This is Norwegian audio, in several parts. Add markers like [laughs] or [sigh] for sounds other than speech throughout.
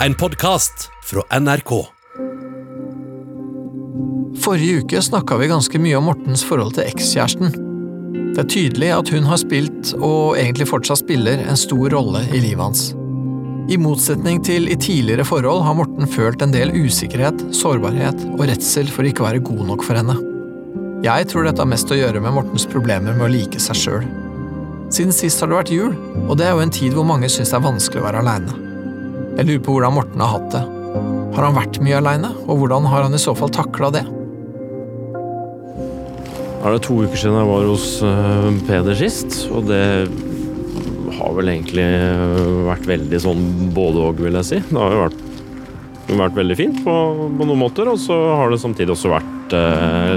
En podkast fra NRK. Forrige uke snakka vi ganske mye om Mortens forhold til ekskjæresten. Det er tydelig at hun har spilt, og egentlig fortsatt spiller, en stor rolle i livet hans. I motsetning til i tidligere forhold har Morten følt en del usikkerhet, sårbarhet og redsel for ikke å være god nok for henne. Jeg tror dette har mest å gjøre med Mortens problemer med å like seg sjøl. Siden sist har det vært jul, og det er jo en tid hvor mange syns det er vanskelig å være aleine. Jeg lurer på hvordan Morten har hatt det. Har han vært mye aleine, og hvordan har han i så fall takla det? Er det to uker siden jeg var hos eh, Peder sist, og det har vel egentlig eh, vært veldig sånn både og, vil jeg si. Det har jo vært, vært veldig fint på, på, noen måter, og så har det samtidig også vært eh,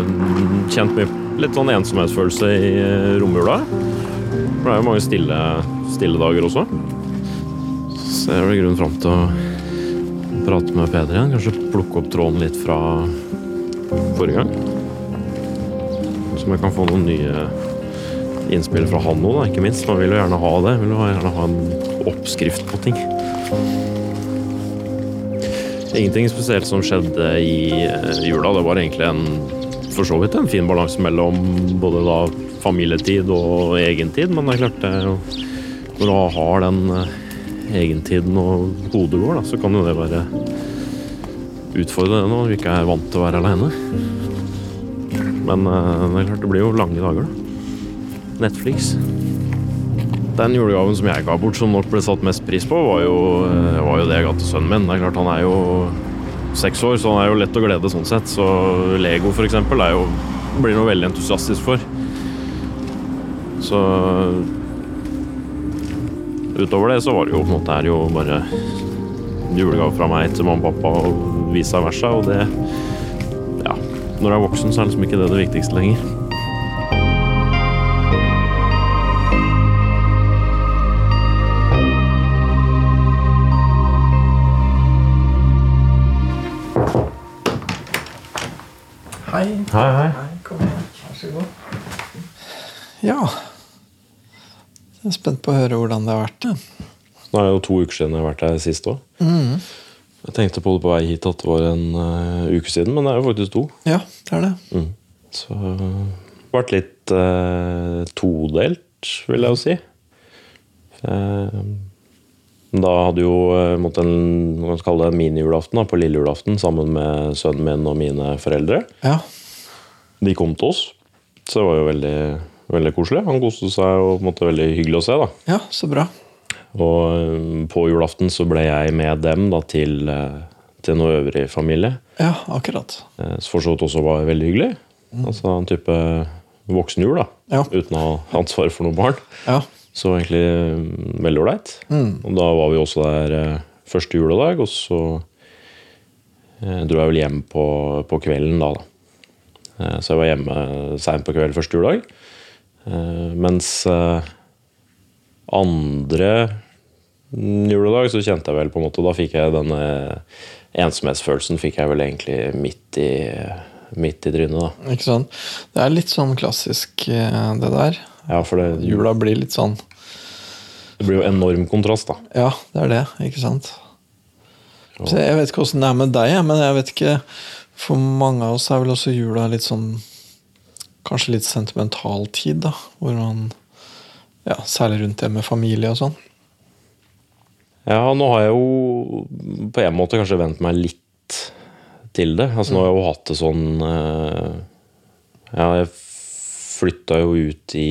kjent med litt sånn ensomhetsfølelse i eh, romjula. For det er jo mange stille, stille dager også. Så jeg vel grunnen fram til å prate med Peder igjen. Kanskje plukke opp tråden litt fra forrige gang. Så jeg kan få noen nye innspill fra han òg, ikke minst. Man vil jo gjerne ha det. Man vil jo gjerne ha en oppskrift på ting. Ingenting spesielt som skjedde i eh, jula. Det var egentlig en for så vidt en fin balanse mellom både da familietid og egentid, men det er klart det Når du har den eh, egentiden og hodet går, da, så kan jo det være utfordrende når du ikke er vant til å være aleine. Men eh, det er klart det blir jo lange dager, da. Netflix. Den julegaven som jeg ga bort, som nok ble satt mest pris på, var jo, eh, var jo det jeg ga til sønnen min. Det er klart Han er jo seks år, så han er jo lett å glede sånn sett. Så Lego for eksempel er jo, blir noe veldig entusiastisk for. Så Utover det så var det jo på en måte her jo bare julegave fra meg til mamma og pappa og vice versa. Og det Ja, når du er voksen, så er liksom ikke det det viktigste lenger. Jeg er spent på å høre hvordan det har vært. Ja. Nå er det jo to uker siden jeg har vært her sist òg. Jeg tenkte på det på vei hit at det var en uh, uke siden, men det er jo faktisk to. Ja, det er det. Så det har vært litt uh, todelt, vil jeg jo si. Uh, da hadde jo måtte en, man kalle det minijulaften på lille julaften sammen med sønnen min og mine foreldre. Ja. De kom til oss, så det var jo veldig, veldig koselig. Han koste seg og på en måte veldig hyggelig å se. da. ja, så bra. Og eh, på julaften så ble jeg med dem da til, eh, til noe øvrig familie. Ja, akkurat. eh, Som for så vidt også var veldig hyggelig. Altså en type voksenjul, da. Ja. Uten å ha ansvar for noen barn. Ja. Så egentlig mm, veldig ålreit. Og da var vi også der første juledag, og så dro jeg vel hjem på, på kvelden da. da. Så jeg var hjemme seint på kvelden første juledag. Eh, mens eh, andre juledag så kjente jeg vel på en måte Da fikk jeg denne ensomhetsfølelsen fikk jeg vel egentlig midt i, midt i trynet. da. Ikke sant? Det er litt sånn klassisk, eh, det der. Ja, for det, Jula blir litt sånn det blir jo enorm kontrast, da. Ja, det er det, ikke sant? Så jeg vet ikke åssen det er med deg, men jeg vet ikke For mange av oss er vel også jula litt sånn Kanskje litt sentimental tid, da. Hvor man ja, Særlig rundt det med familie og sånn. Ja, nå har jeg jo på en måte kanskje vent meg litt til det. Altså Nå har jeg jo hatt det sånn eh, Ja, jeg flytta jo ut i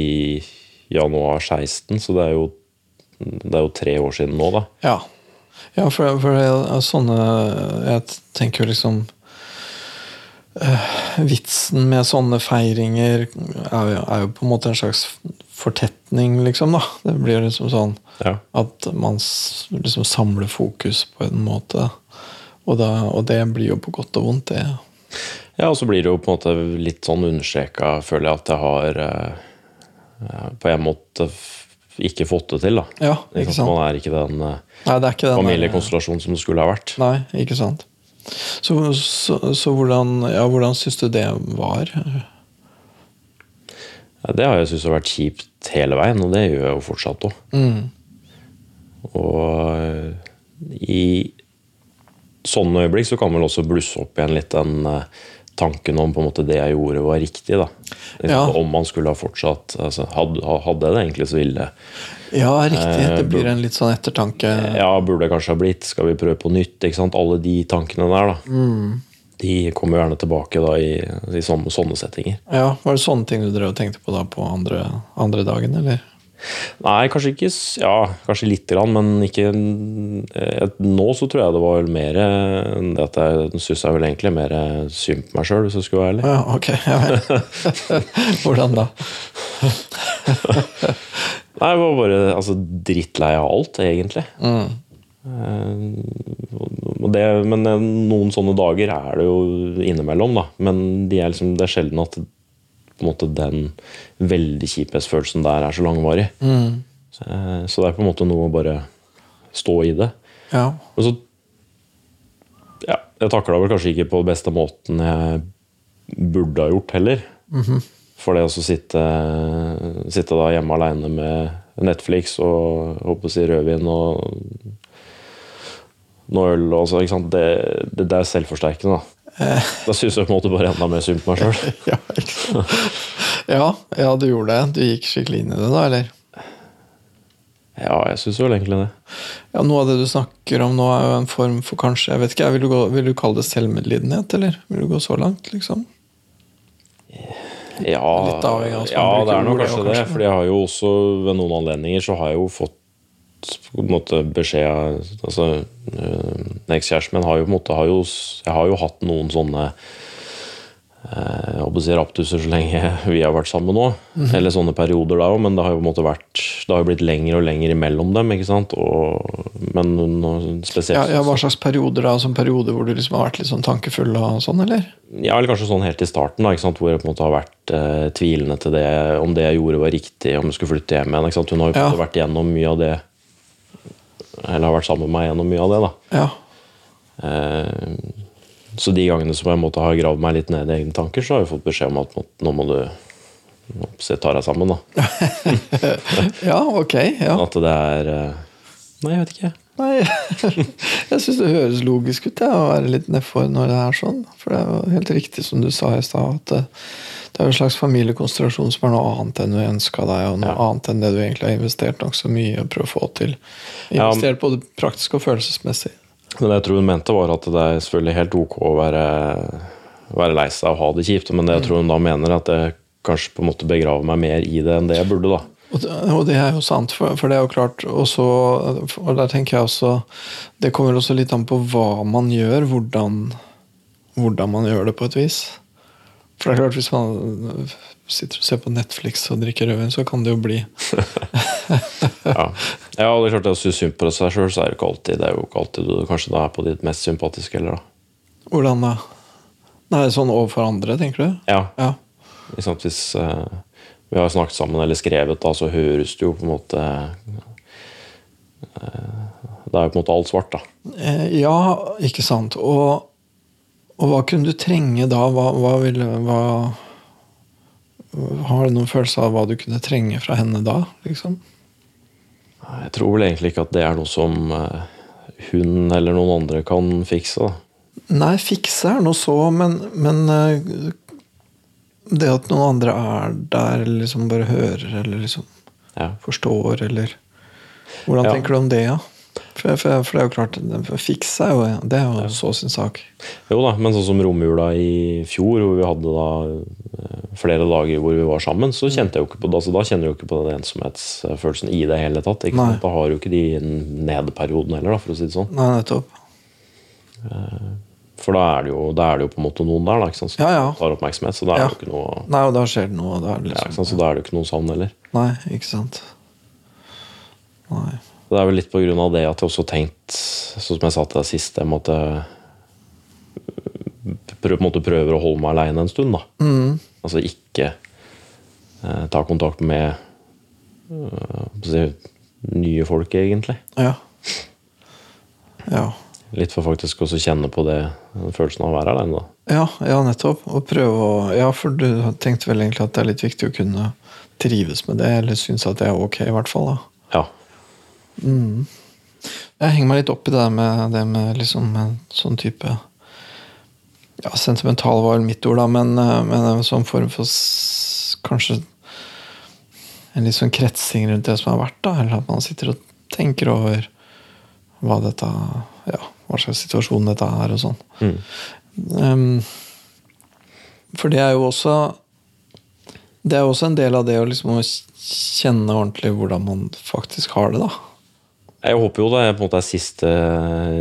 januar 16, så det er jo, det er jo tre år siden nå, da. Ja, ja for, for er sånne Jeg tenker jo liksom Vitsen med sånne feiringer er jo, er jo på en måte en slags fortetning, liksom. da Det blir liksom sånn Ja. at man liksom samler fokus på en måte. Og, da, og det blir jo på godt og vondt, det. Ja, og så blir det jo på en måte litt sånn understreka, føler jeg, at jeg har eh, eh, på en måte ikke fått det til, da. Ja, ikke sant? Man er ikke den eh, Nei, det er ikke den familiekonstellasjonen som det skulle ha vært. Nei, ikke sant. Så, så, så hvordan, ja, hvordan syns du det var? Ja, Det har jeg syntes har vært kjipt hele veien, og det gjør jeg jo fortsatt òg. Mm. Og eh, i sånne øyeblikk så kan vel også blusse opp igjen litt den eh, tanken om på en måte det jeg gjorde, var riktig. da. Ja. Om man skulle ha fortsatt altså, hadde, hadde jeg det egentlig så ille. Ja, riktig. Eh, Det blir en litt sånn ettertanke. Ja, burde det kanskje ha blitt? Skal vi prøve på nytt? ikke sant? Alle de tankene der, da. Mm. De kommer gjerne tilbake da i, i sånne, sånne settinger. Ja, Var det sånne ting du drev og tenkte på da på andre, andre dagen, eller? Nei, kanskje ikke Ja, kanskje lite grann, men ikke eh, Nå så tror jeg det var mer enn det at jeg syns jeg vel egentlig mer synd på meg sjøl, hvis jeg skulle være ærlig. Ja, ok. Ja. [laughs] [laughs] Hvordan da? [laughs] Nei, jeg var bare altså, drittlei av alt, egentlig. Mm. Eh, det, men eh, noen sånne dager er det jo innimellom, da. Men de er liksom, det er sjelden at måte, den veldig kjiphetsfølelsen der er så langvarig. Mm. Så, eh, så det er på en måte noe å bare stå i det. Ja. Men så Ja, jeg takla vel kanskje ikke på den beste måten jeg burde ha gjort heller. For det å sitte, sitte hjemme aleine med Netflix og håper å si rødvin og noe øl og så, ikke sant? Det, det, det er selvforsterkende, da. Da syns jeg på en måte bare enda mer synd på meg sjøl. [laughs] Ja, ja, ja, du gjorde det. Du gikk skikkelig inn i det, da, eller? Ja, jeg syns vel egentlig det. Ja, Noe av det du snakker om nå, er jo en form for kanskje jeg vet ikke, Vil du, gå, vil du kalle det selvmedlidenhet, eller? Vil du gå så langt, liksom? Ja, Litt avhengig av ja det er nok kanskje det. kanskje- For jeg har jo også ved noen anledninger så har jeg jo fått på en måte beskjed altså, øh, Ekskjæresten min har jo på en måte har jo, Jeg har jo hatt noen sånne eh, jeg håper å si raptuser så lenge [laughs] vi har vært sammen nå. Mhm. Eller sånne perioder da òg, men det har jo på en måte vært Det har jo blitt lenger og lenger imellom dem. ikke sant? Og, men spesielt Ja, ja, Hva slags perioder da? Som perioder hvor du liksom har vært litt sånn tankefull og sånn, eller? Ja, eller kanskje sånn helt i starten, da, ikke sant? hvor jeg på en måte har vært eh, tvilende til det, om det jeg gjorde var riktig, om jeg skulle flytte hjem igjen. Ikke sant? Hun har jo Ja. vært gjennom mye av det, eller har vært sammen med meg gjennom mye av det. da. Ja. Eh, så de gangene som jeg måtte ha gravd meg litt ned i egne tanker, så har jeg fått beskjed om at nå må du ta deg sammen. da. [laughs] ja, ok. ja. At det er eh, Nei, jeg vet ikke. Nei, [laughs] jeg syns det høres logisk ut ja, å være litt nedfor når det er sånn. For det er jo helt riktig som du sa i stad, at det, det er jo en slags familiekonstellasjon som er noe annet enn du ønska deg, og noe Ja. annet enn det du egentlig har investert nokså mye å prøve å få til. Investert både praktisk og følelsesmessig. Men det jeg tror hun mente, var at det er selvfølgelig helt ok å være, være lei seg og ha det kjipt, men det jeg tror hun da mener, er at jeg kanskje på en måte begraver meg mer i det enn det jeg burde. da. Og det, er jo sant, for, det er jo klart Og så, og der tenker jeg også Det kommer også litt an på hva man gjør, hvordan, hvordan man gjør det på et vis. For det er klart, hvis man sitter og ser på Netflix og drikker rødvin, så kan det jo bli [laughs] Ja, ja og det er klart at du synd på seg sjøl, så er det ikke alltid det er jo ikke alltid du kanskje da er på ditt mest sympatiske heller, da. Hvordan da? Nei, sånn overfor andre, tenker du? Ja, Ja. Liksom, hvis uh, vi har snakket sammen eller skrevet, da, så høres det jo på en måte uh, Det er jo på en måte alt svart, da. Eh, ja, ikke sant. Og, og hva kunne du trenge da? Hva, hva ville hva, Har du noen følelse av hva du kunne trenge fra henne da? liksom? Jeg tror vel egentlig ikke at det er noe som eh, hun eller noen andre kan fikse. da. Nei, fikse er noe så, men, men eh, det at noen andre er der, eller liksom bare hører, eller liksom Ja. forstår, eller Hvordan Ja. tenker du om det, ja? For, for, for det er jo klart, den er jo, det er jo så sin sak. Jo da, men sånn som romjula i fjor, hvor vi hadde da eh, flere dager hvor vi var sammen, så kjente jeg jo ikke på det. Altså, da kjenner du ikke på den ensomhetsfølelsen i det hele tatt. Da har du ikke de nedperioden heller, da, for å si det sånn. Nei, nettopp. For da er det jo, da er det jo på en måte noen der da, som Ja, ja. tar oppmerksomhet. Så da er Ja. det jo ikke noe Nei, og da skjer det noe. Da ja, liksom? Så da er det jo ikke noe savn heller. Nei, ikke sant. Nei. Det er vel litt på grunn av det at jeg også tenkt, sånn som jeg sa til deg sist, jeg måtte på en måte prøver å holde meg aleine en stund. da. Mm. Altså ikke eh, ta kontakt med si, nye folk, egentlig. Ja. Ja. Litt for faktisk også kjenne på det, følelsen av å være aleine. Ja, ja, nettopp. Og prøve å Ja, for du tenkte vel egentlig at det er litt viktig å kunne trives med det, eller synes at det er ok, i hvert fall. da. Mm. Jeg henger meg litt opp i det der med, det med liksom en sånn type Ja, sentimental var vel mitt ord, da, men, eh, men en sånn form for kanskje en litt sånn kretsing rundt det som har vært, da. Eller at man sitter og tenker over hva dette Ja, hva slags situasjon dette er, og sånn. Mm. Um, for det er jo også Det er jo også en del av det å liksom kjenne ordentlig hvordan man faktisk har det, da. Jeg håper jo det er, måte er siste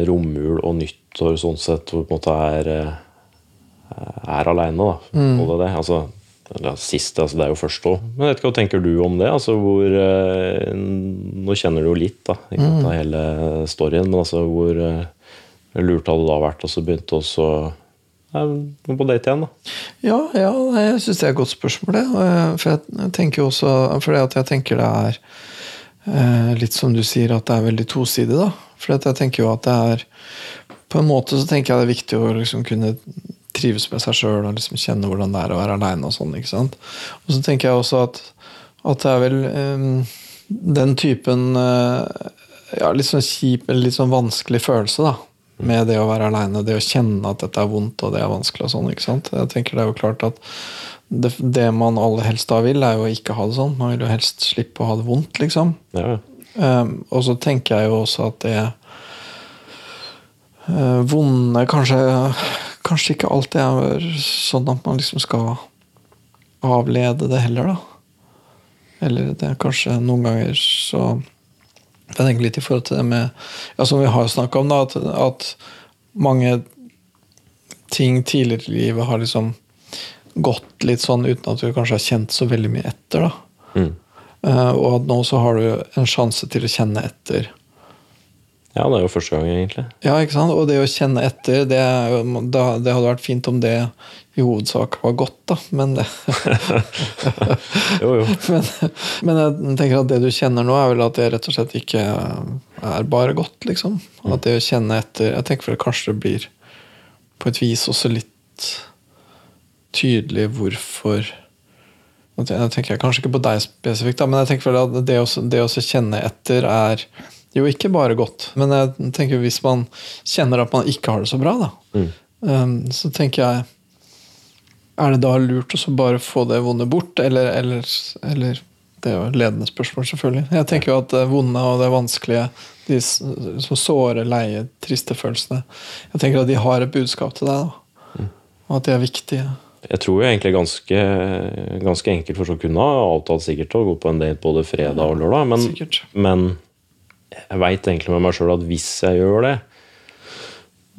romjul og nyttår sånn sett, hvor på en måte er, eh, er aleine, da. Mm. Det, det. Altså, eller siste, altså det er jo første òg. Men jeg vet ikke, hva tenker du om det? Altså hvor eh, Nå kjenner du jo litt da, ikke Mm. sant, hele storyen, men altså hvor eh, lurt hadde det da vært å også ja, på date igjen, da? Ja, ja jeg syns det er et godt spørsmål, det. For jeg tenker jo også For at jeg tenker det er eh, litt som du sier, at det er veldig tosidig, da. For jeg tenker jo at det er På en måte så tenker jeg det er viktig å liksom kunne trives med seg sjøl og liksom kjenne hvordan det er å være aleine og sånn. ikke sant? Og så tenker jeg også at, at det er vel eh, den typen eh, ja, litt sånn kjip eller litt sånn vanskelig følelse, da. Med det å være aleine, det å kjenne at dette er vondt og det er vanskelig. og sånn, ikke sant? Jeg tenker Det er jo klart at det, det man aller helst da vil, er jo å ikke ha det sånn. Man vil jo helst slippe å ha det vondt, liksom. Ja. Um, og så tenker jeg jo også at det uh, vonde kanskje, kanskje ikke alltid er sånn at man liksom skal avlede det heller, da. Eller det er kanskje noen ganger så Jeg tenker litt i forhold til det med ja, Som vi har snakka om, da, at, at mange ting tidligere i livet har liksom gått litt sånn uten at du kanskje har kjent så veldig mye etter. da Mm. Uh, og at nå så har du en sjanse til å kjenne etter. Ja, det er jo første gang, egentlig. Ja, ikke sant? Og det å kjenne etter, det, det hadde vært fint om det i hovedsak var godt, da. Men, det, [laughs] Jo, jo. [laughs] men, men jeg tenker at det du kjenner nå, er vel at det rett og slett ikke er bare godt, liksom. At det å kjenne etter Jeg tenker vel kanskje det blir på et vis også litt tydelig hvorfor Nå tenker jeg kanskje ikke på deg spesifikt, da, men jeg tenker vel at det å kjenne etter er jo ikke bare godt. Men jeg tenker hvis man kjenner at man ikke har det så bra, da, Mm. um, så tenker jeg Er det da lurt å bare få det vonde bort, eller, eller, eller Det er jo et ledende spørsmål, selvfølgelig. Jeg tenker jo at det vonde og det vanskelige, de som såre, leie, triste følelsene Jeg tenker at de har et budskap til deg, da. Og at de er viktige. Jeg tror jo egentlig ganske, ganske enkelt for så kunne ha avtalt sikkert å gå på en date både fredag og lørdag, men, men jeg veit egentlig med meg sjøl at hvis jeg gjør det,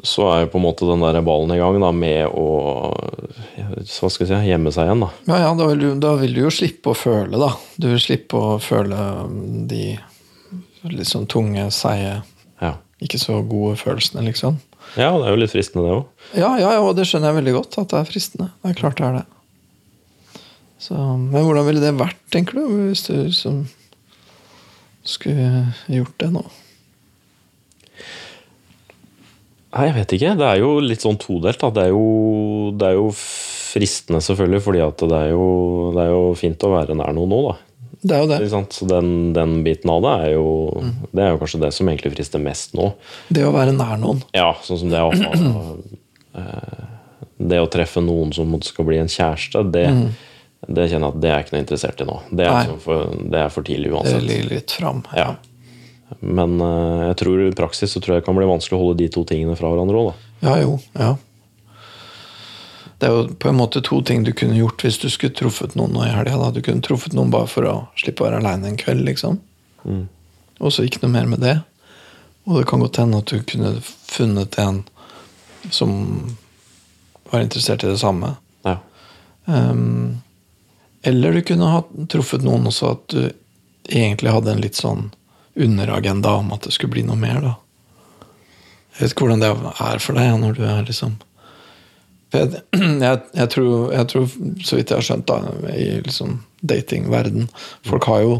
så er jo på en måte den der ballen i gang da, med å hva skal jeg si, gjemme seg igjen. da. Ja, ja, da vil, du, da vil du jo slippe å føle, da. Du vil slippe å føle um, de litt sånn tunge, seige, Ja. ikke så gode følelsene, liksom. ja, det er jo litt fristende, det òg. Ja, ja, ja, og det skjønner jeg veldig godt, at det er fristende. Det er klart det er det. Så, men hvordan ville det vært, tenker du, hvis du liksom skulle gjort det nå? Nei, jeg vet ikke. Det er jo litt sånn todelt. Det er jo, det er jo fristende, selvfølgelig, fordi det er, jo, det er jo fint å være nær noen nå, da. Det er jo det. Så den, den biten av det er jo Det er jo kanskje det som egentlig frister mest nå. Det å være nær noen. Ja, sånn som det å eh, Det å treffe noen som skal bli en kjæreste, det, det kjenner jeg at det er ikke noe interessert i nå. Det er, liksom for, det er for tidlig Det ligger litt fram. Ja. Men uh, jeg tror i praksis så tror jeg det kan bli vanskelig å holde de to tingene fra hverandre òg, da. Ja, jo. Ja. Det er jo på en måte to ting du kunne gjort hvis du skulle truffet noen nå i helga. Du kunne truffet noen bare for å slippe å være aleine en kveld, liksom. Og så ikke noe mer med det. Og det kan godt hende at du kunne funnet en som var interessert i det samme. Ja. Ehm, eller du kunne ha truffet noen også at du egentlig hadde en litt sånn underagenda om at det skulle bli noe mer, da. Jeg vet ikke hvordan det er for deg når du er liksom jeg, [clears throat] jeg, jeg, tror, jeg tror, så vidt jeg har skjønt, da, i liksom datingverden Folk har jo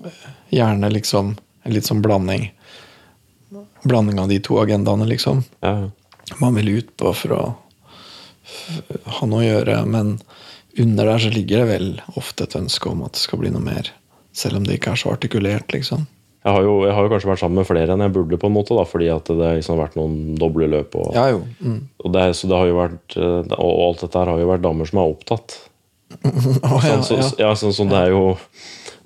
eh, gjerne liksom en litt sånn blanding. Blanding av de to agendaene, liksom. Ja. Man vil ut på for å ha noe å gjøre, men under der så ligger det vel ofte et ønske om at det skal bli noe mer. Selv om det ikke er så artikulert, liksom. Jeg har, jo, jeg har jo kanskje vært sammen med flere enn jeg burde, på en måte, da, fordi at det har liksom vært noen doble løp. Og, Ja jo. Mm. og, det, så det har jo vært, eh, og alt dette her har jo vært damer som er opptatt. [laughs] oh, ja, Sånn, så, ja. ja, sånn, sånn, det, er jo,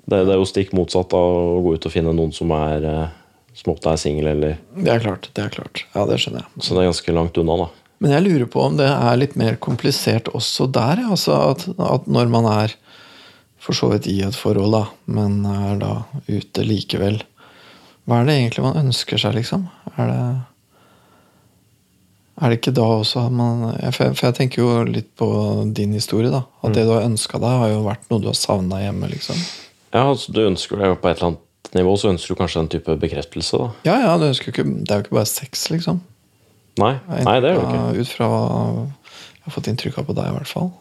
det, det er jo stikk motsatt av å gå ut og finne noen som er eh, som ofte er singel, eller Det er klart. det er klart. Ja, det skjønner jeg. Så det er ganske langt unna, da. Men jeg lurer på om det er litt mer komplisert også der. Altså at, at når man er for så vidt i et forhold, da, men er da ute likevel Hva er det egentlig man ønsker seg, liksom? Er det er det ikke da også man For jeg, for jeg tenker jo litt på din historie. da At det du har ønska deg, har jo vært noe du har savna hjemme. liksom Ja, altså, du ønsker deg jo på et eller annet nivå så ønsker du kanskje en type bekreftelse, da. Ja, ja, du ønsker ikke, Det er jo ikke bare sex, liksom. Nei, nei det er du ikke. Ut fra hva jeg har fått inntrykk av på deg, i hvert fall.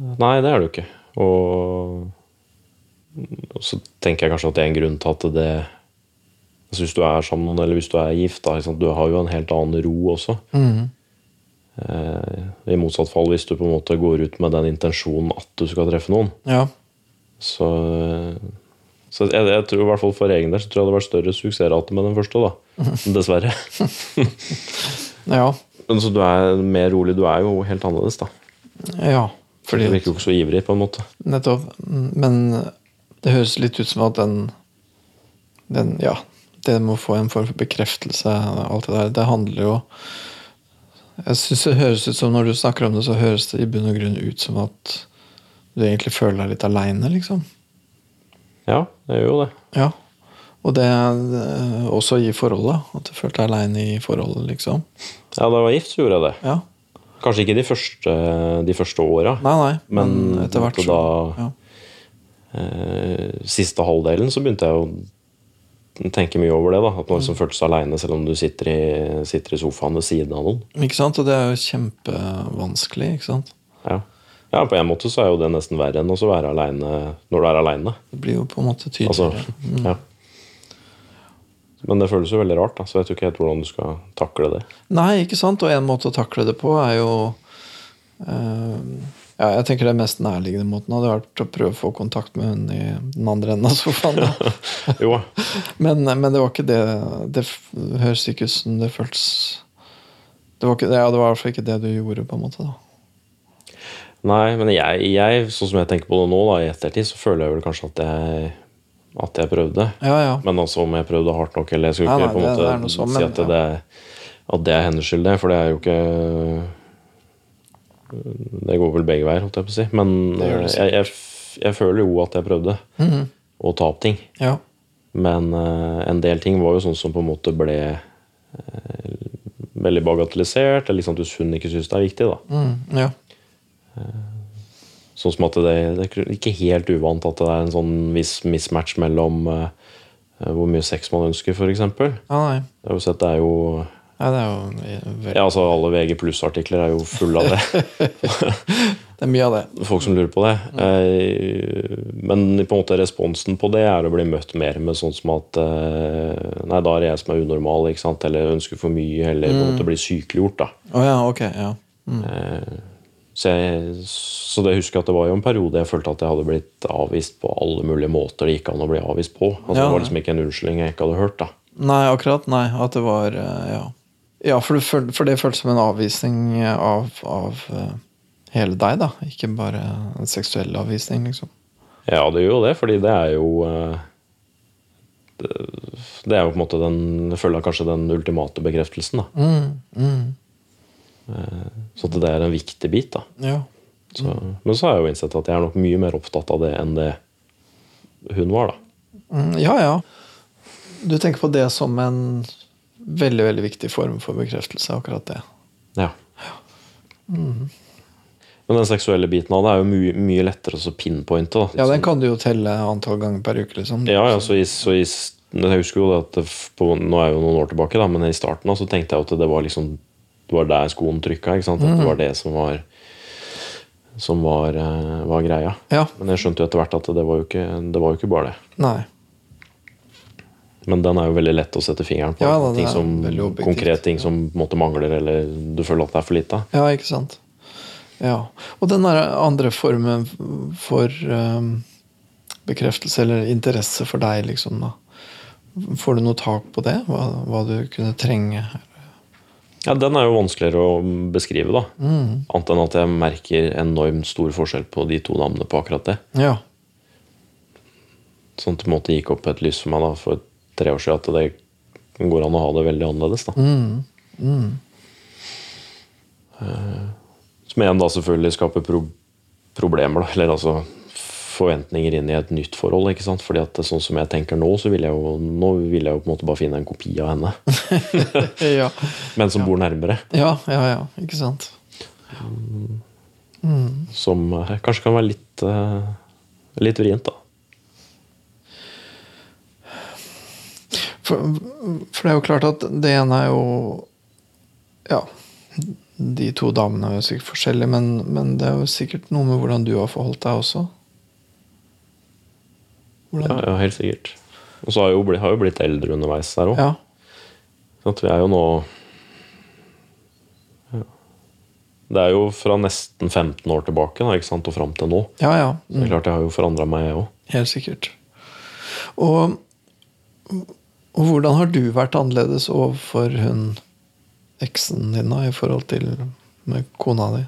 Nei, det er du ikke. Og, og så tenker jeg kanskje at det er en grunn til at det altså Hvis du er sammen eller hvis du er gift, da, liksom, du har jo en helt annen ro også. Mm. Eh, I motsatt fall hvis du på en måte går ut med den intensjonen at du skal treffe noen. Ja. Så, så jeg, jeg tror i hvert fall for egen del så tror jeg det hadde vært større suksessrate med den første. da [laughs] Dessverre. [laughs] ja. Men så du er mer rolig. Du er jo helt annerledes, da. Ja. Fordi Du virker jo ikke så ivrig, på en måte. Nettopp. Men det høres litt ut som at den, den Ja, det med å få en form for bekreftelse, alt det der, det handler jo Jeg syns det høres ut som når du snakker om det, så høres det i bunn og grunn ut som at du egentlig føler deg litt aleine, liksom. Ja, det gjør jo det. Ja. Og det eh, også i forholdet. At du følte deg aleine i forholdet, liksom. Ja, da jeg var gift, så gjorde jeg det. Ja. Kanskje ikke de første, de første åra, Nei, nei, men, men etter hvert så da ja. eh, Siste halvdelen så begynte jeg å tenke mye over det. da At man liksom følte seg aleine selv om du sitter i, sitter i sofaen ved siden av noen. Ikke sant? Og det er jo kjempevanskelig, ikke sant? Ja. ja, på en måte så er jo det nesten verre enn å være aleine når du er aleine. Det blir jo på en måte Altså, tydeligere. ja. Men det føles jo veldig rart, da, så jeg vet jo ikke helt hvordan du skal takle det. Nei, ikke sant? Og en måte å takle det på er jo eh, ja, Jeg tenker det mest nærliggende måten hadde vært å prøve å få kontakt med hun i den andre enden av sofaen. [laughs] Jo, Men, men det var ikke det Det høres ikke ut som det føltes det var i hvert fall ikke det du gjorde, på en måte. da Nei, men jeg, jeg, sånn som jeg tenker på det nå, da, i ettertid, så føler jeg vel kanskje at jeg, at jeg prøvde. Ja, ja. Men altså om jeg prøvde hardt nok, eller jeg skulle ja, ikke nei, på en måte er sånn, si men, at det, at det er hennes skyld, det. For det er jo ikke Det går vel begge veier, holdt jeg på å si. Men eh, jeg, jeg, jeg føler jo at jeg prøvde Mhm. å ta opp ting. ja. Men uh, en del ting var jo sånn som på en måte ble uh, veldig bagatellisert. Eller liksom at hun ikke syns det er viktig, da. Mm, ja. Sånn som at det, det er ikke helt uvant at det er en sånn viss mismatch mellom uh, hvor mye sex man ønsker, f.eks. Jeg Ja, nei. har jo sett det er jo Ja, det er jo veldig Ja, altså alle VG pluss-artikler er jo fulle av det. [laughs] Det er mye av det. Folk som lurer på det. Eh, Men på en måte responsen på det er å bli møtt mer med sånn som at eh, Nei, da er det jeg som er unormal, ikke sant? eller ønsker for mye, eller på en måte blir sykeliggjort. da. Å ja, ok. Ja. Så, jeg, så det husker jeg at det var jo en periode jeg følte at jeg hadde blitt avvist på alle mulige måter det gikk an å bli avvist på. Altså, Ja. Det var liksom ikke en unnskyldning jeg ikke hadde hørt. da. Nei, akkurat. Nei, at det var eh, Ja, ja for, du for det føltes som en avvisning av, av eh, hele deg, da. Ikke bare en seksuell avvisning, liksom. Ja, det gjør jo det, fordi det er jo eh, det, det er jo på en måte den Jeg føler kanskje den ultimate bekreftelsen. da. Mm, mm, Så det er en viktig bit. da. ja. Så, Men så har jeg jo innsett at jeg er nok mye mer opptatt av det enn det hun var. da. Mm, ja, ja. Du tenker på det som en veldig, veldig viktig form for bekreftelse, akkurat det. Ja. Men den seksuelle biten av det er jo mye, mye lettere å så pinpointe. da. Ja, den kan du jo telle antall ganger per uke, liksom. Ja, ja, så i, så i, Jeg husker jo det at det, på, Nå er jeg jo noen år tilbake, da, men i starten da, så tenkte jeg at det var liksom Det var der skoen trykka. ikke sant? At det var det som var Som var, eh, var greia. Ja. Men jeg skjønte jo etter hvert at det var jo ikke, det var jo ikke bare det. Nei. Men den er jo veldig lett å sette fingeren på. Ja, da, ting som, konkret ting som måte mangler, eller du føler at det er for lite. Ja, ikke sant. Ja. Og den andre formen for um, bekreftelse eller interesse for deg, liksom, da. Får du noe tak på det? Hva, hva du kunne trenge? Ja, Den er jo vanskeligere å beskrive, da. Annet enn at jeg merker enormt stor forskjell på de to navnene på akkurat det. Ja. Sånn at det en måte gikk opp et lys for meg da, for tre år siden at det går an å ha det veldig annerledes. da. Eh, Som igjen da selvfølgelig skaper pro problemer, da. Eller altså forventninger inn i et nytt forhold. ikke sant? Fordi at sånn som jeg tenker nå, så vil jeg jo, nå vil jeg jo på en måte bare finne en kopi av henne. [laughs] Ja, [laughs] Men som bor nærmere. ja, ja. ja. Ikke sant? Som eh, kanskje kan være litt, eh, litt vrient, da. For, for det er jo klart at det ene er jo Ja, de to damene er jo sikkert forskjellige, men, men det er jo sikkert noe med hvordan du har forholdt deg også. Ja, ja helt sikkert. Og så har jo blitt, har jo blitt eldre underveis der òg. Ja. At vi er jo nå ja. Det er jo fra nesten 15 år tilbake da, ikke sant, og fram til nå. ja, ja. Så det er klart jeg har jo forandra meg, jeg òg. Helt sikkert. Og, og hvordan har du vært annerledes overfor hun eksen din da, i forhold til med kona di?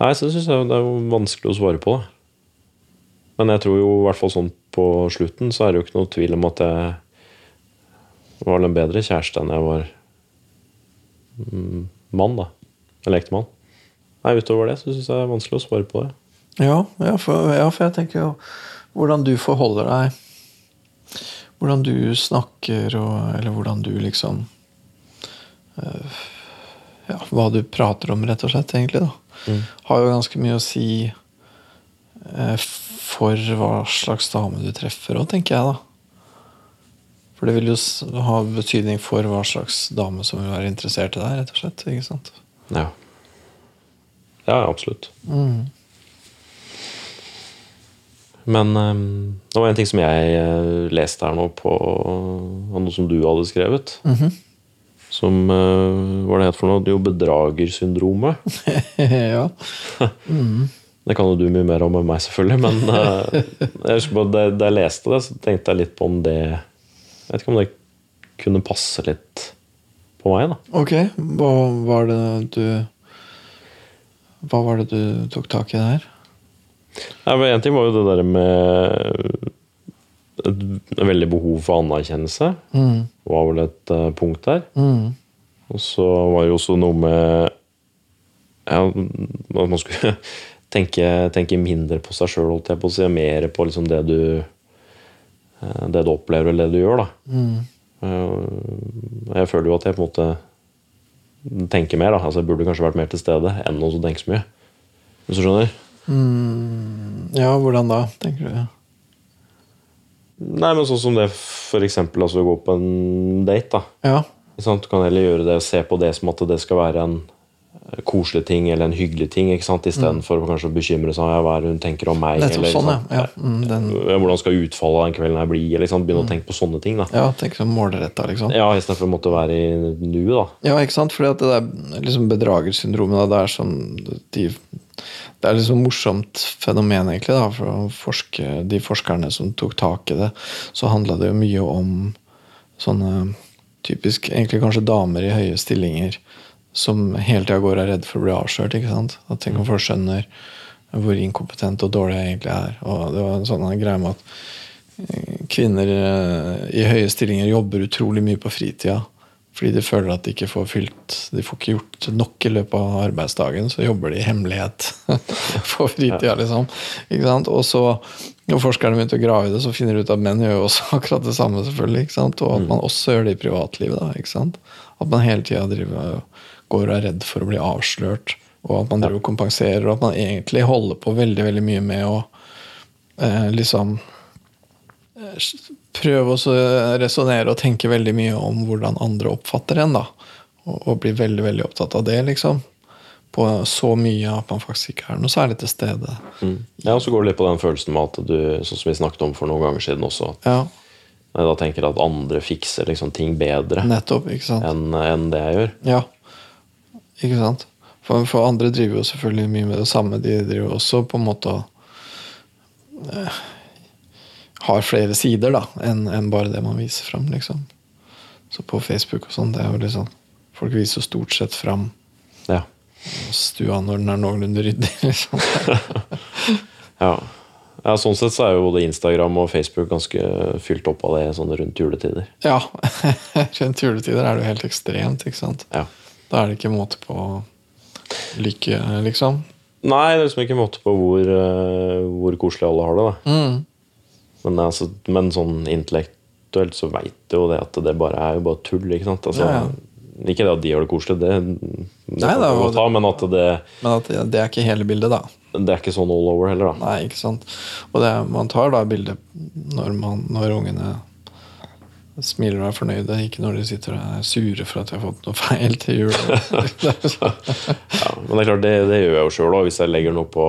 Nei, så syns jeg det er jo vanskelig å svare på. det. Men jeg tror jo i hvert fall sånn på slutten så er det jo ikke noe tvil om at jeg var en bedre kjæreste enn jeg var mm, mann, da. Eller ektemann. Nei, utover det så syns jeg det er vanskelig å svare på det. Ja, ja, for, ja, for jeg tenker jo hvordan du forholder deg Hvordan du snakker, og, eller hvordan du liksom øh, Ja, hva du prater om, rett og slett, egentlig, da. Har jo ganske mye å si for hva slags dame du treffer òg, tenker jeg, da. For det vil jo ha betydning for hva slags dame som vil være interessert i deg, rett og slett. ikke sant? Ja. Ja, absolutt. Men um, det var en ting som jeg eh, leste her nå på av noe som du hadde skrevet. Som uh, Hva det het for noe? Jo bedragersyndromet. [laughs] ja. [laughs] Det kan jo du mye mer om enn meg, selvfølgelig. Men [laughs] eh, jeg husker på, da jeg leste det, så tenkte jeg litt på om det Jeg vet ikke om det kunne passe litt på meg. da. Ok, hva var det du Hva var det du tok tak i der? Én ting var jo det der med et veldig behov for anerkjennelse. var vel et eh, punkt der. Og så var det jo også noe med ja, at man skulle tenke, tenke mindre på seg sjøl, holdt jeg på å si. Mer på liksom det du eh, det du opplever, eller det du gjør. da. Mm. Jeg føler jo at jeg på en måte tenker mer. da. Altså Jeg burde kanskje vært mer til stede enn å tenke så mye. Hvis du skjønner? Ja, hvordan da, tenker du? Nei, men sånn som det eksempel altså å gå på en date. da. Ja. Du kan heller gjøre det og se på det som at det skal være en koselig ting eller en hyggelig ting, ikke sant? istedenfor mm. kanskje å bekymre seg om ja, hva hun tenker om meg. Eller, sånn, ja. ja. Mm, den, Hvordan skal utfallet av den kvelden her bli? Eller, sant? Begynne å tenke på sånne ting. da. ja, tenk sånn målretta, liksom. Ja, Istedenfor å måtte være i nuet. da. Ja, ikke sant? Fordi at det der liksom bedragersyndromet, det er sånn de, Det er liksom morsomt fenomen, egentlig. da, For forske, de forskerne som tok tak i det, så handla det jo mye om sånne typisk egentlig kanskje damer i høye stillinger som hele tida går og er redd for å bli avslørt. ikke sant? At Tenk om folk skjønner hvor inkompetent og dårlig jeg egentlig er. Og det var en sånn greie med at eh, kvinner eh, i høye stillinger jobber utrolig mye på fritida. Fordi de føler at de ikke får fylt De får ikke gjort nok i løpet av arbeidsdagen, så jobber de i hemmelighet [laughs] på fritida, liksom. Ikke sant? Og så, når forskerne begynte å grave i det, så finner de ut at menn gjør jo også [laughs] akkurat det samme, selvfølgelig. Ikke sant? Og at man også gjør det i privatlivet. da, ikke sant? At man hele tida går og er redd for å bli avslørt, og at man driver og kompenserer, og at man egentlig holder på veldig, veldig mye med å eh, liksom prøve å resonnere og tenke veldig mye om hvordan andre oppfatter en. da, Og, og bli veldig veldig opptatt av det. liksom, På så mye at man faktisk ikke er noe særlig til stede. Mm. Ja, og så går det litt på den følelsen med at du, sånn som vi snakket om for noen ganger siden også, at Ja, jeg da tenker at andre fikser liksom ting bedre enn en det jeg gjør. Ja, ikke sant? For, for andre driver jo selvfølgelig mye med det samme. De driver også på en måte og eh, har flere sider da, enn en bare det man viser fram. Liksom. Så på Facebook og sånn, det er jo litt sånn Folk viser jo stort sett fram Ja. stua når den er noenlunde ryddig. [laughs] Liksom. [laughs] ja. ja. Sånn sett så er jo både Instagram og Facebook ganske fylt opp av det sånn rundt juletider. Ja. [laughs] Rundt juletider er det jo helt ekstremt, ikke sant. Ja. Da er det ikke måte på lykke, liksom. Nei, det er liksom ikke måte på hvor, eh, hvor koselig alle har det. da. Mm. Men, altså, men sånn intellektuelt så veit du jo det at det bare er jo bare tull. ikke sant? Altså, Ja, ja. Ikke det at de gjør det koselig, det, det Nei, da, ta, men at det, Men at det, det er ikke hele bildet, da. det er ikke sånn all over heller, da. Nei, ikke sant. Og det, man tar da bildet når, man, når ungene smiler og er fornøyde, ikke når de sitter og er sure for at de har fått noe feil til jul. [laughs] Ja, men det er klart, det, det gjør jeg jo sjøl òg. Hvis jeg legger noe på,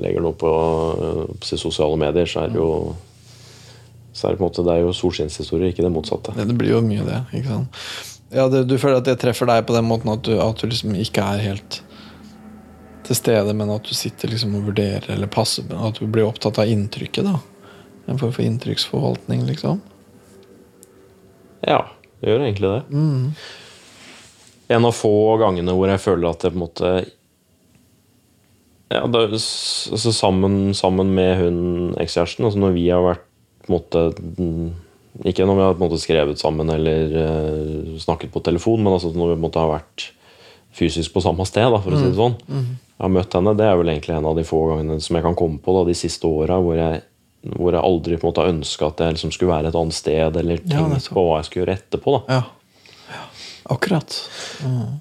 legger noe på, øh, på sosiale medier, så er det jo så er det på en måte, det er jo solskinnshistorie, ikke det motsatte. det, det blir jo mye det. ikke sant? Ja, det, Du føler at det treffer deg på den måten at du, at du liksom ikke er helt til stede, men at du sitter liksom og vurderer eller passer At du blir opptatt av inntrykket. da. En form for inntrykksforvaltning, liksom. Ja, det gjør egentlig det. En av få gangene hvor jeg føler at jeg på en måte ja, det, altså sammen, sammen med hun ekskjæresten, altså når vi har vært på en måte mm, Ikke når vi har på en måte skrevet sammen eller uh, snakket på telefon, men altså når vi på en måte har vært fysisk på samme sted, da, for å si det sånn. Jeg har møtt henne. Det er vel egentlig en av de få gangene som jeg kan komme på da, de siste åra hvor jeg hvor jeg aldri på en måte har ønska at jeg liksom skulle være et annet sted, eller tenkt på hva jeg skulle gjøre etterpå. da. Ja. ja. Akkurat. Mm.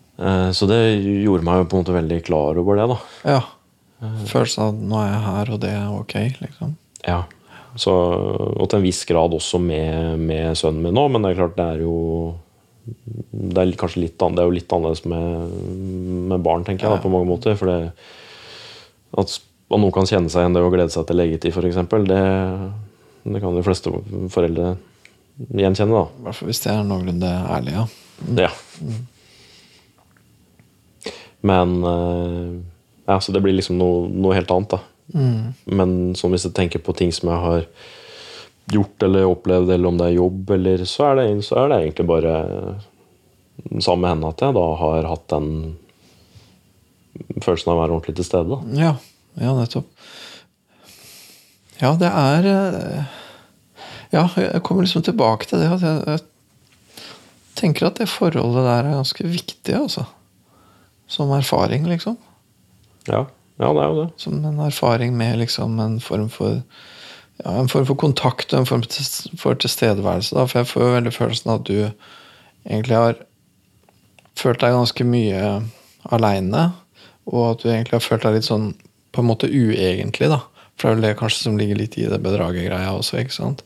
Så det gjorde meg på en måte veldig klar over det. da. Ja. Følelsen av at nå er jeg her, og det er ok, liksom. Ja. Så, og til en viss grad også med, med sønnen min nå, men det er klart det er jo det er kanskje litt, det er jo litt annerledes med, med barn, tenker jeg, da, på mange måter. For det, at, at noen kan kjenne seg igjen det å glede seg til legetid, f.eks., det, det kan de fleste foreldre gjenkjenne. da. I hvert fall hvis de er noenlunde ærlige. Ja. Ja. Men eh, ja, så det blir liksom noe, noe helt annet, da. Men sånn hvis jeg tenker på ting som jeg har gjort eller opplevd, eller om det er jobb, eller så er det, så er det egentlig bare sammen med henne at jeg da har hatt den følelsen av å være ordentlig til stede. da. Ja, ja nettopp. Ja, det er eh, Ja, jeg kommer liksom tilbake til det. At jeg, jeg tenker at det forholdet der er ganske viktig, altså. Som erfaring, liksom. Ja, ja det er jo det. Som en erfaring med liksom en form for ja, en form for kontakt og en form for tilstedeværelse. Da. For jeg får jo veldig følelsen av at du egentlig har følt deg ganske mye aleine. Og at du egentlig har følt deg litt sånn på en måte uegentlig, da. For det er vel det kanskje som ligger litt i det bedragergreia også, ikke sant.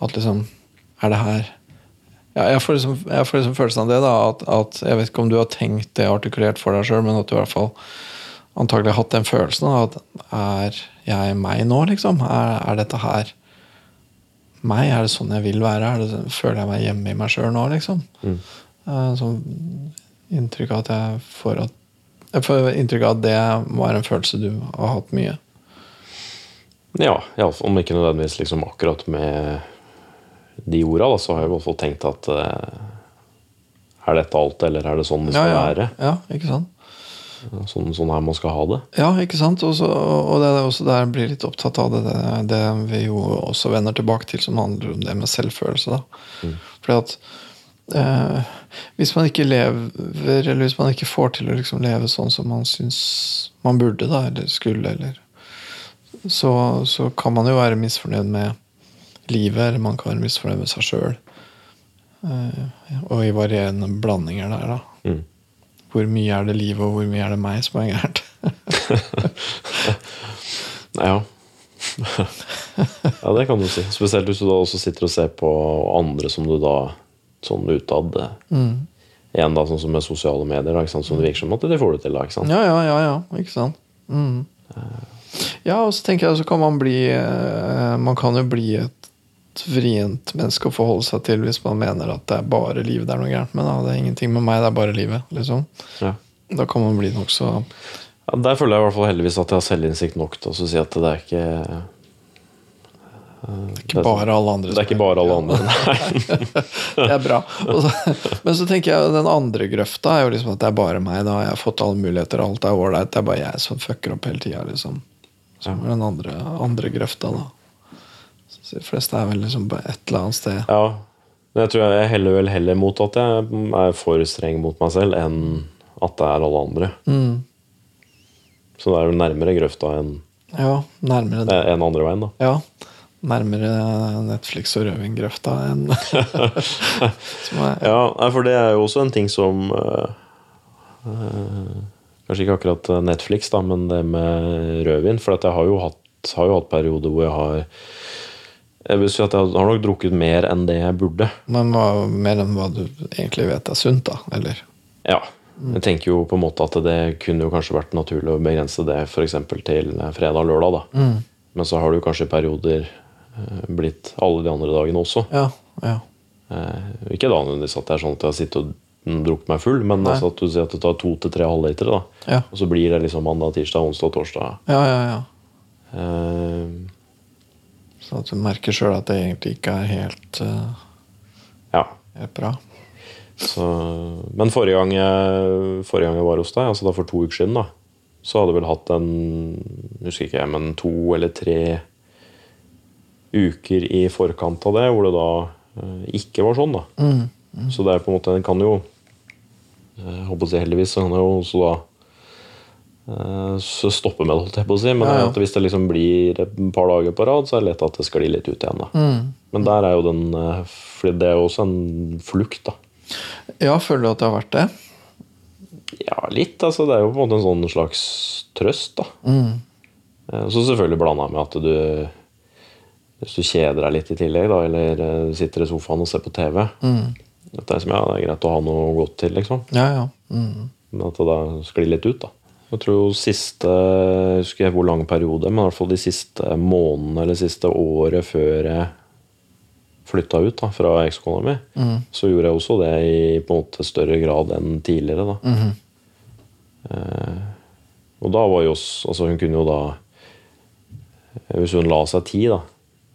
At liksom Er det her ja, jeg, får liksom, jeg får liksom følelsen av det, da. At, at jeg vet ikke om du har tenkt det artikulert for deg sjøl, men at du i hvert fall antagelig har hatt den følelsen av at er jeg meg nå, liksom? Er, er dette her meg? Er det sånn jeg vil være? Det, føler jeg meg hjemme i meg sjøl nå, liksom? Eh, Sånn inntrykk av at jeg får at jeg får inntrykk av at det var en følelse du har hatt mye. Ja, fall, om ikke nødvendigvis liksom akkurat med de orda, da, så har jeg i hvert fall tenkt at eh, Er dette alt, eller er det sånn det skal ja, være? ja, ikke sant? Sånn, sånn her man skal ha det? Ja, ikke sant? Også, og det er også der jeg blir litt opptatt av det, det, det vi jo også vender tilbake til, som handler om det med selvfølelse. da. Fordi at eh, hvis man ikke lever, eller hvis man ikke får til å liksom leve sånn som man syns man burde, da, eller skulle, eller så, så kan man jo være misfornøyd med livet, eller man kan være misfornøyd med seg sjøl. og i varierende blandinger der, da. Mm. Hvor mye er det livet, og hvor mye er det meg som er gærent? [laughs] Ja. [laughs] ja, det kan du si. Spesielt hvis du da også sitter og ser på andre som du da sånn utad Mm. Igjen da, sånn som med sosiale medier, da, som det virker som at de får det til. da, ikke sant? Ja, ja, ja, ja. Ikke sant? Mm. Ja, og så tenker jeg så kan man bli eh, Man kan jo bli et vrient menneske å forholde seg til hvis man mener at det er bare livet det er noe gærent med. Da. Det er ingenting med meg, det er bare livet. liksom. Ja. Da kan man bli nokså Ja, der føler jeg i hvert fall heldigvis at jeg har selvinnsikt nok til å si at det er ikke Ikke bare alle andre. Det er ikke bare alle andre. Nei. [laughs] Det er bra. Men så tenker jeg den andre grøfta er jo liksom at det er bare meg. Da jeg har fått alle muligheter, alt er ålreit. Det er bare jeg som fucker opp hele tida. Liksom. Så er den andre, andre grøfta, da. Så de fleste er vel liksom på et eller annet sted. Ja, men jeg tror jeg heller vel heller mot at jeg er for streng mot meg selv enn at det er alle andre. Mm. Så det er vel nærmere grøfta enn Ja, nærmere det. enn andre veien, da. Ja, nærmere Netflix og rødvingrøfta enn [laughs] Ja, for det er jo også en ting som øh, øh, Kanskje ikke akkurat Netflix, da, men det med rødvin. For jeg har jo hatt, har jo hatt perioder hvor jeg har Jeg vil si at jeg har nok drukket mer enn det jeg burde. Men hva, mer enn hva du egentlig vet er sunt, da? Eller? Ja. Jeg tenker jo på en måte at det kunne jo kanskje vært naturlig å begrense det f.eks. til fredag og lørdag. da. Men så har du kanskje perioder blitt alle de andre dagene også. Ja. ja. Eh, ikke da nødvendigvis at det er sånn at jeg har sittet og drukket meg full, men altså at du sier at det tar to til tre halvlitere. Ja, Og så blir det liksom mandag, tirsdag, onsdag, torsdag. ja, ja. ja. Eh, Så at du merker sjøl at det egentlig ikke er helt, uh, ja. helt bra. Så, men forrige gang, jeg, forrige gang jeg var hos deg, altså da for to uker siden, da, så hadde jeg vel hatt en husker ikke jeg, men to eller tre uker i forkant av det hvor det da eh, ikke var sånn. da. Mm. Så det er på en måte En kan jo jeg håper å si heldigvis så kan jeg jo også da eh, så stoppe med det, holdt jeg på å si. Men Ja, ja. at hvis det liksom blir et par dager på rad, så er det lett at det sklir litt ut igjen. Mm. Men der er jo den eh, For det er jo også en flukt, da. Ja, føler du at det har vært det? Ja, litt. altså Det er jo på en måte en sånn slags trøst, da. Mm. Eh, Så selvfølgelig blanda med at du Hvis du kjeder deg litt i tillegg, da, eller eh, sitter i sofaen og ser på TV Mm. at det er, som, ja, det er greit å ha noe godt til, liksom. Ja, ja. Mm. Men at det da sklir litt ut, da. Jeg tror siste Jeg husker ikke hvor lang periode, men i hvert fall de siste månedene eller siste året før jeg flytta ut da, fra ekskona mi, Mm. så gjorde jeg også det i på en måte større grad enn tidligere. da. Mm. Eh, og da var jo også, Altså, hun kunne jo da Hvis hun la seg tid, da,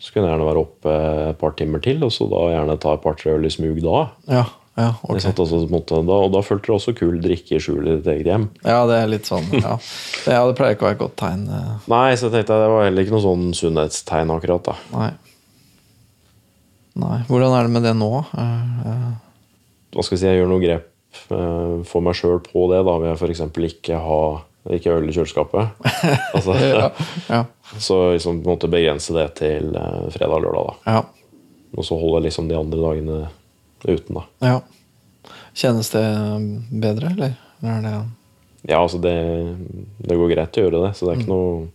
så kunne jeg gjerne være oppe et par timer til, og så da gjerne ta et par-tre øl i smug da. Ja, ja, okay. På måte, da. Og da følte du også kul drikke i skjul i ditt eget hjem. Ja, det er litt sånn, ja. Det, [laughs] ja, det pleier ikke å være et godt tegn. eh, Nei, så jeg tenkte jeg, det var heller ikke noe sånn sunnhetstegn akkurat. da. Nei. Nei. Hvordan er det med det nå? Eh, eh, Hva skal jeg si, jeg gjør noen grep for meg sjøl på det. da, Ved jeg f.eks. ikke ha ikke øl i kjøleskapet. [laughs] altså, ja, ja, Så liksom måte begrense det til eh, fredag og lørdag. da. ja, Og så holde liksom de andre dagene uten. da. ja. Kjennes det bedre, eller? eller er det Ja, altså det, det går greit å gjøre det, så det er ikke noe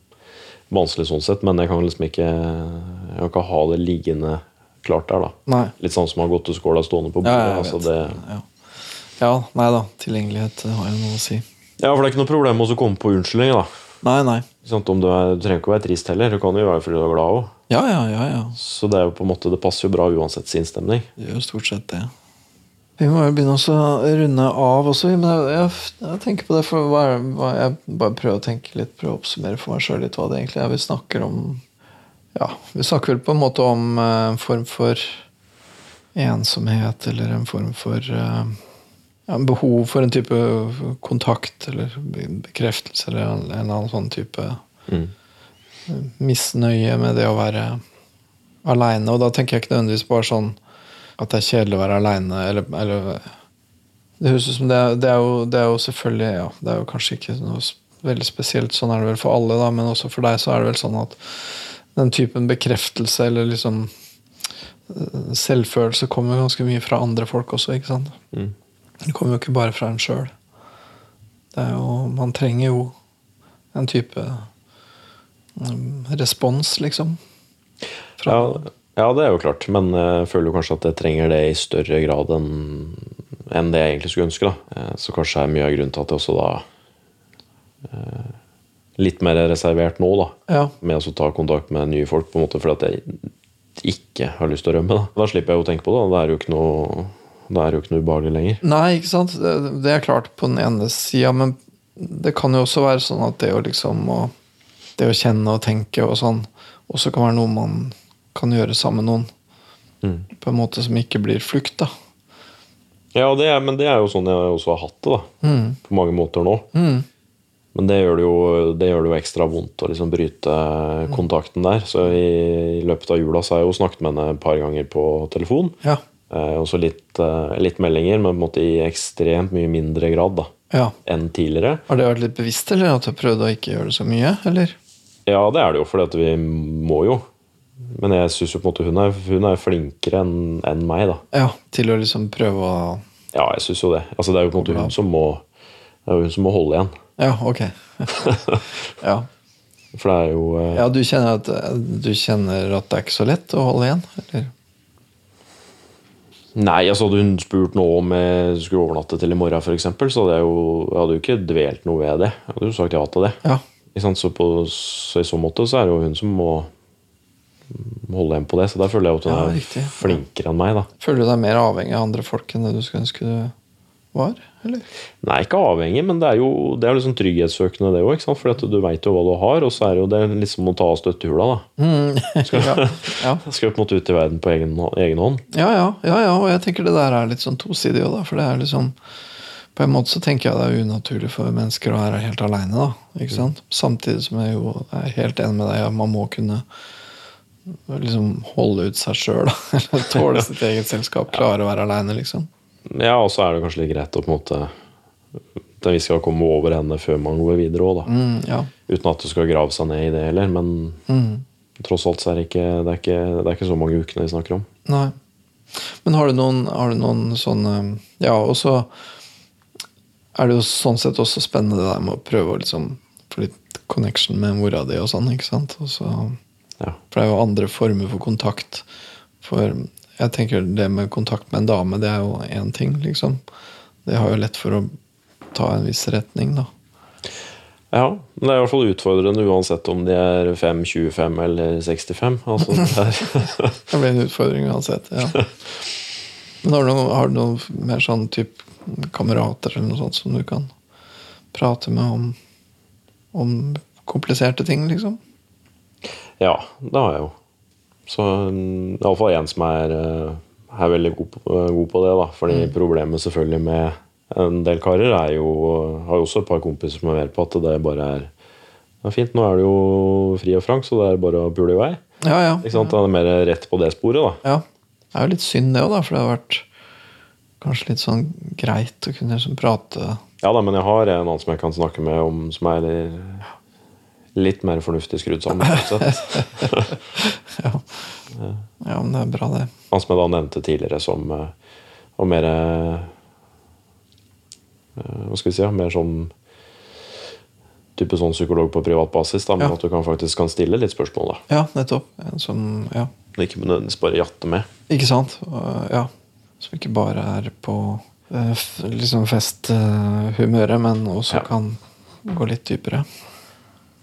vanskelig sånn sett. Men jeg kan liksom ikke jeg kan ikke ha det liggende klart der, da. Nei. Litt sånn som å ha gått til skåla stående på bordet. Ja, altså det, Ja. ja, nei da. Tilgjengelighet har jo noe å si. ja, for det er ikke noe problem å komme på unnskyldning. da. Nei, nei. Sant? Om du, er, du trenger ikke å være trist heller. Du kan jo være fordi du er glad òg. Ja, ja, ja. ja. Så det er jo på en måte, det passer jo bra uansett sinnsstemning. Det gjør jo stort sett det. Vi må jo begynne å runde av også. Men jeg, jeg, jeg tenker på det for hva, er- hva, Jeg bare prøver å tenke litt, prøve å oppsummere for meg sjøl litt hva det egentlig er vi snakker om. Ja, vi snakker vel på en måte om eh, en form for ensomhet, eller en form for eh, ja, en behov for en type kontakt eller bekreftelse, eller en, en annen sånn type Mm. misnøye med det å være aleine. Og da tenker jeg ikke nødvendigvis bare sånn at det er kjedelig å være aleine, eller, eller Det høres ut som det er, det, er jo, det er jo selvfølgelig ja, Det er jo kanskje ikke noe veldig spesielt, sånn er det vel for alle, da, men også for deg så er det vel sånn at den typen bekreftelse eller liksom eh, Selvfølelse kommer ganske mye fra andre folk også, ikke sant? Mm. Det kommer jo ikke bare fra en sjøl. Man trenger jo en type mm, respons, liksom. Ja, ja, det er jo klart. Men jeg føler jo kanskje at jeg trenger det i større grad enn enn det jeg egentlig skulle ønske. da. Eh, Så kanskje er mye av grunnen til at jeg også da eh, Litt mer reservert nå, da. ja. Med å ta kontakt med nye folk, på en måte fordi at jeg ikke har lyst til å rømme. Da, da slipper jeg å tenke på det. Det er jo ikke noe, da er det jo ikke noe ubehagelig lenger. Nei, ikke sant? Det, det er klart på den ene sida, men det kan jo også være sånn at det å liksom å, Det å kjenne og tenke og sånn også kan være noe man kan gjøre sammen med noen. Mm. På en måte som ikke blir flukt, da. Ja, det er, men det er jo sånn jeg også har hatt det, da. Mm. På mange måter nå. Mm. Men det gjør det jo, det gjør det jo ekstra vondt å liksom bryte kontakten der. Så i, i løpet av jula så har jeg jo snakket med henne et par ganger på telefon. Ja. Eh, også litt, eh, litt meldinger, men på en måte i ekstremt mye mindre grad da, ja. enn tidligere. Har det vært litt bevisst, eller at du har prøvd å ikke gjøre det så mye? Eller? Ja, det er det jo, for vi må jo. Men jeg syns jo på en måte hun er, hun er flinkere enn en meg, da. Ja, til å liksom prøve å Ja, jeg syns jo det. Altså, det er jo på en måte hun som må, hun som må holde igjen. Ja, ok. [laughs] ja. For det er jo uh... ja, du kjenner, at, du kjenner at det er ikke så lett å holde igjen? Eller? Nei, altså hadde hun spurt nå om jeg skulle overnatte til i morgen, f.eks., så hadde jeg jo, jeg hadde jo ikke dvelt noe ved det. Jeg hadde jo sagt ja til det. Ja. Så, på, så i så måte så er det jo hun som må holde igjen på det. Så der føler jeg at hun Ja, er riktig. flinkere enn meg. da. Føler du deg mer avhengig av andre folk enn det du skulle ønske du var? Eller? Nei, ikke avhengig, men det er jo det er liksom trygghetssøkende, det òg. For du veit jo hva du har, og så er det jo det liksom å ta av støttehula. da. Mm. [laughs] ja. Ja. [laughs] Skal jo på en måte ut i verden på egen, egen hånd. Ja, ja, ja, ja, og jeg tenker det der er litt sånn tosidig òg, da. For det er liksom På en måte så tenker jeg det er unaturlig for mennesker å være helt aleine, da. Ikke sant? Samtidig som jeg jo er helt enig med deg at man må kunne liksom holde ut seg sjøl. [laughs] Tåle sitt eget selskap. Klare å være aleine, liksom. Ja, og så er det kanskje litt greit å på en måte at vi skal komme over henne før man går videre òg, da. Mm, ja. Uten at du skal grave seg ned i det heller. Men Mm. tross alt så er det ikke, det er ikke, det er ikke så mange ukene vi snakker om. Nei. Men har du noen, har du noen sånne Ja, og så er det jo sånn sett også spennende det der med å prøve å liksom få litt connection med mora di og sånn, ikke sant? Og så, Ja. for det er jo andre former for kontakt. For jeg tenker det med kontakt med en dame, det er jo én ting, liksom. Det har jo lett for å ta en viss retning, da. ja. Men det er i hvert fall utfordrende uansett om de er 5, 25 eller 65. Altså, det [laughs] Det blir en utfordring uansett. ja. Men har du noen, har du noen mer sånn type kamerater eller noe sånt som du kan prate med om, om kompliserte ting, liksom? ja, det har jeg jo. Så det er iallfall en som er, eh, er veldig god på, god på det. da Fordi problemet selvfølgelig med en del karer er jo Har jo også et par kompiser som er mer på at det bare er ja, fint, nå er det jo fri og frank, så det er bare å pule i vei. Ja, ja. Ikke sant? Det er mer rett på det sporet, da. ja. Det er jo litt synd, det òg, da, for det har vært kanskje litt sånn greit å kunne liksom prate Ja da, men jeg har en annen som jeg kan snakke med om som er litt mer fornuftig skrudd sammen. [laughs] ja. ja, men det er bra, det. Han som jeg da nevnte tidligere som og var mer eh, Hva skal vi si? Mer sånn type sånn psykolog på privat basis, da, men Ja. at du kan faktisk kan stille litt spørsmål. da. Ja, nettopp. En som Ja. Ikke nødvendigvis bare jatte med. Ikke sant? Og, Ja. Som ikke bare er på eh, liksom festhumøret, men også Ja. kan gå litt dypere.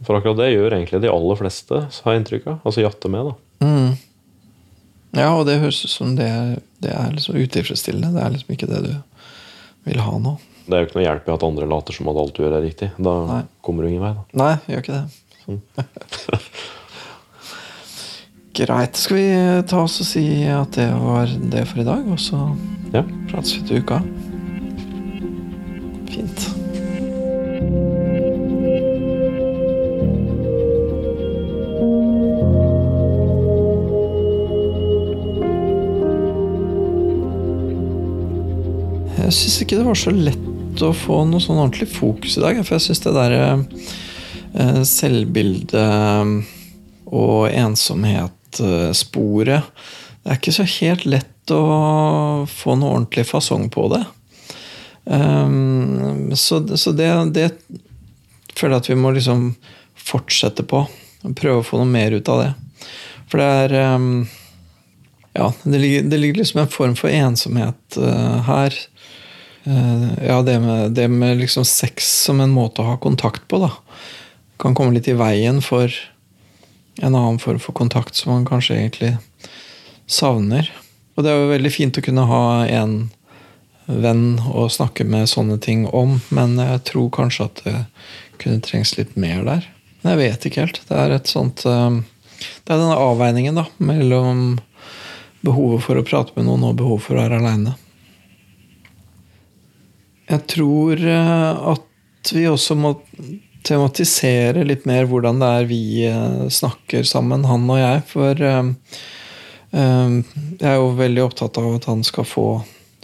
For akkurat det gjør egentlig de aller fleste, har jeg inntrykk av. Altså jatte med, da. Mm. Ja, og det høres ut som det, det er liksom utilfredsstillende. Det er liksom ikke det du vil ha nå. Det er jo ikke noe hjelp i at andre later som at alt du gjør, er riktig. Da Nei. kommer du ingen vei. da. Nei, gjør ikke det. [laughs] Greit. Skal vi ta oss og si at det var det for i dag, og så Ja. prates vi til uka? Ikke det var så lett å få noe sånn ordentlig fokus i dag. For jeg syns det derre eh, selvbilde og ensomhet-sporet Det er ikke så helt lett å få noe ordentlig fasong på det. Um, så det, det føler jeg at vi må liksom fortsette på. Prøve å få noe mer ut av det. For det er um, Ja, det ligger, det ligger liksom en form for ensomhet eh, her. Eh, ja, det med, det med liksom sex som en måte å ha kontakt på, da. Kan komme litt i veien for en annen form for kontakt som man kanskje egentlig savner. Og det er jo veldig fint å kunne ha en venn å snakke med sånne ting om, men jeg tror kanskje at det kunne trengs litt mer der. Men jeg vet ikke helt. Det er et sånt eh, det er denne avveiningen da, mellom behovet for å prate med noen og behovet for å være aleine. Jeg tror eh, at vi også må tematisere litt mer hvordan det er vi eh, snakker sammen, han og jeg. For um, jeg er jo veldig opptatt av at han skal få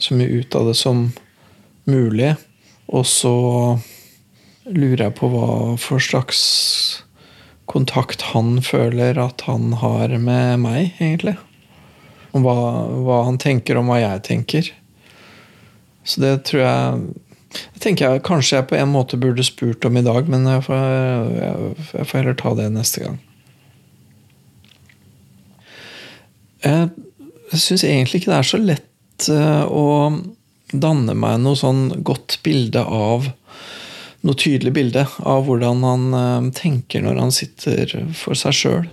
så mye ut av det som mulig. Og så lurer jeg på hva for slags kontakt han føler at han har med meg, egentlig. Hva, hva han tenker om hva jeg tenker. Så det tror jeg det tenker jeg kanskje jeg på en måte burde spurt om i dag, men jeg får, jeg, jeg får heller ta det neste gang. Jeg, syns egentlig ikke det er så lett uh, å danne meg noe sånn godt bilde av Noe tydelig bilde av hvordan han uh, tenker når han sitter for seg sjøl.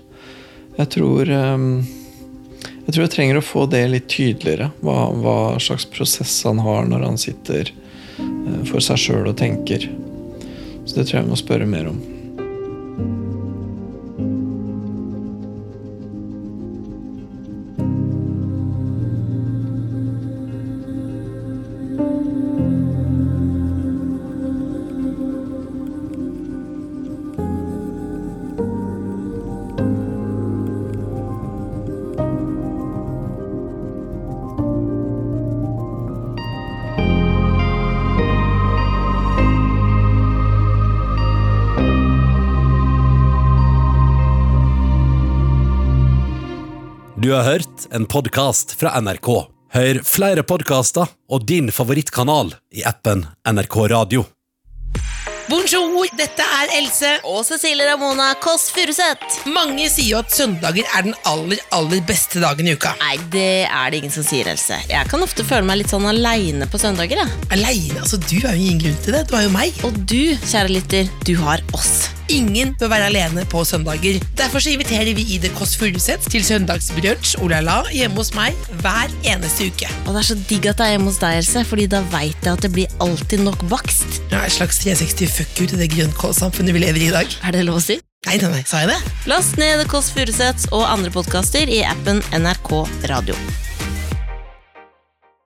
Jeg tror um, jeg tror jeg trenger å få det litt tydeligere. Hva, hva slags prosess han har når han sitter Eh, for seg sjøl og tenker. Så det tror jeg vi må spørre mer om. Du har hørt en podkast fra NRK. Hør flere podkaster og din favorittkanal i appen NRK Radio. Bonjour, dette er Else. Og Cecilie Ramona Kåss Furuseth. Mange sier jo at søndager er den aller, aller beste dagen i uka. Nei, det er det ingen som sier, Else. Jeg kan ofte føle meg litt sånn aleine på søndager. jeg. Aleine? Altså, du har jo ingen grunn til det. Du har jo meg. Og du, kjære lytter, du har oss. Ingen bør være alene på søndager. Derfor så inviterer vi i The Kåss Furuseth til søndagsbrunsj olala hjemme hos meg hver eneste uke. Og det er så digg at det er hjemme hos deg, Else, fordi da veit jeg at det blir alltid nok bakst. Ja, Et slags 360 fuck you til det grønnkålsamfunnet vi lever i i dag. Er det lov å si? Nei, nei, nei, sa jeg det? Last ned Kåss Furuseths og andre podkaster i appen NRK Radio.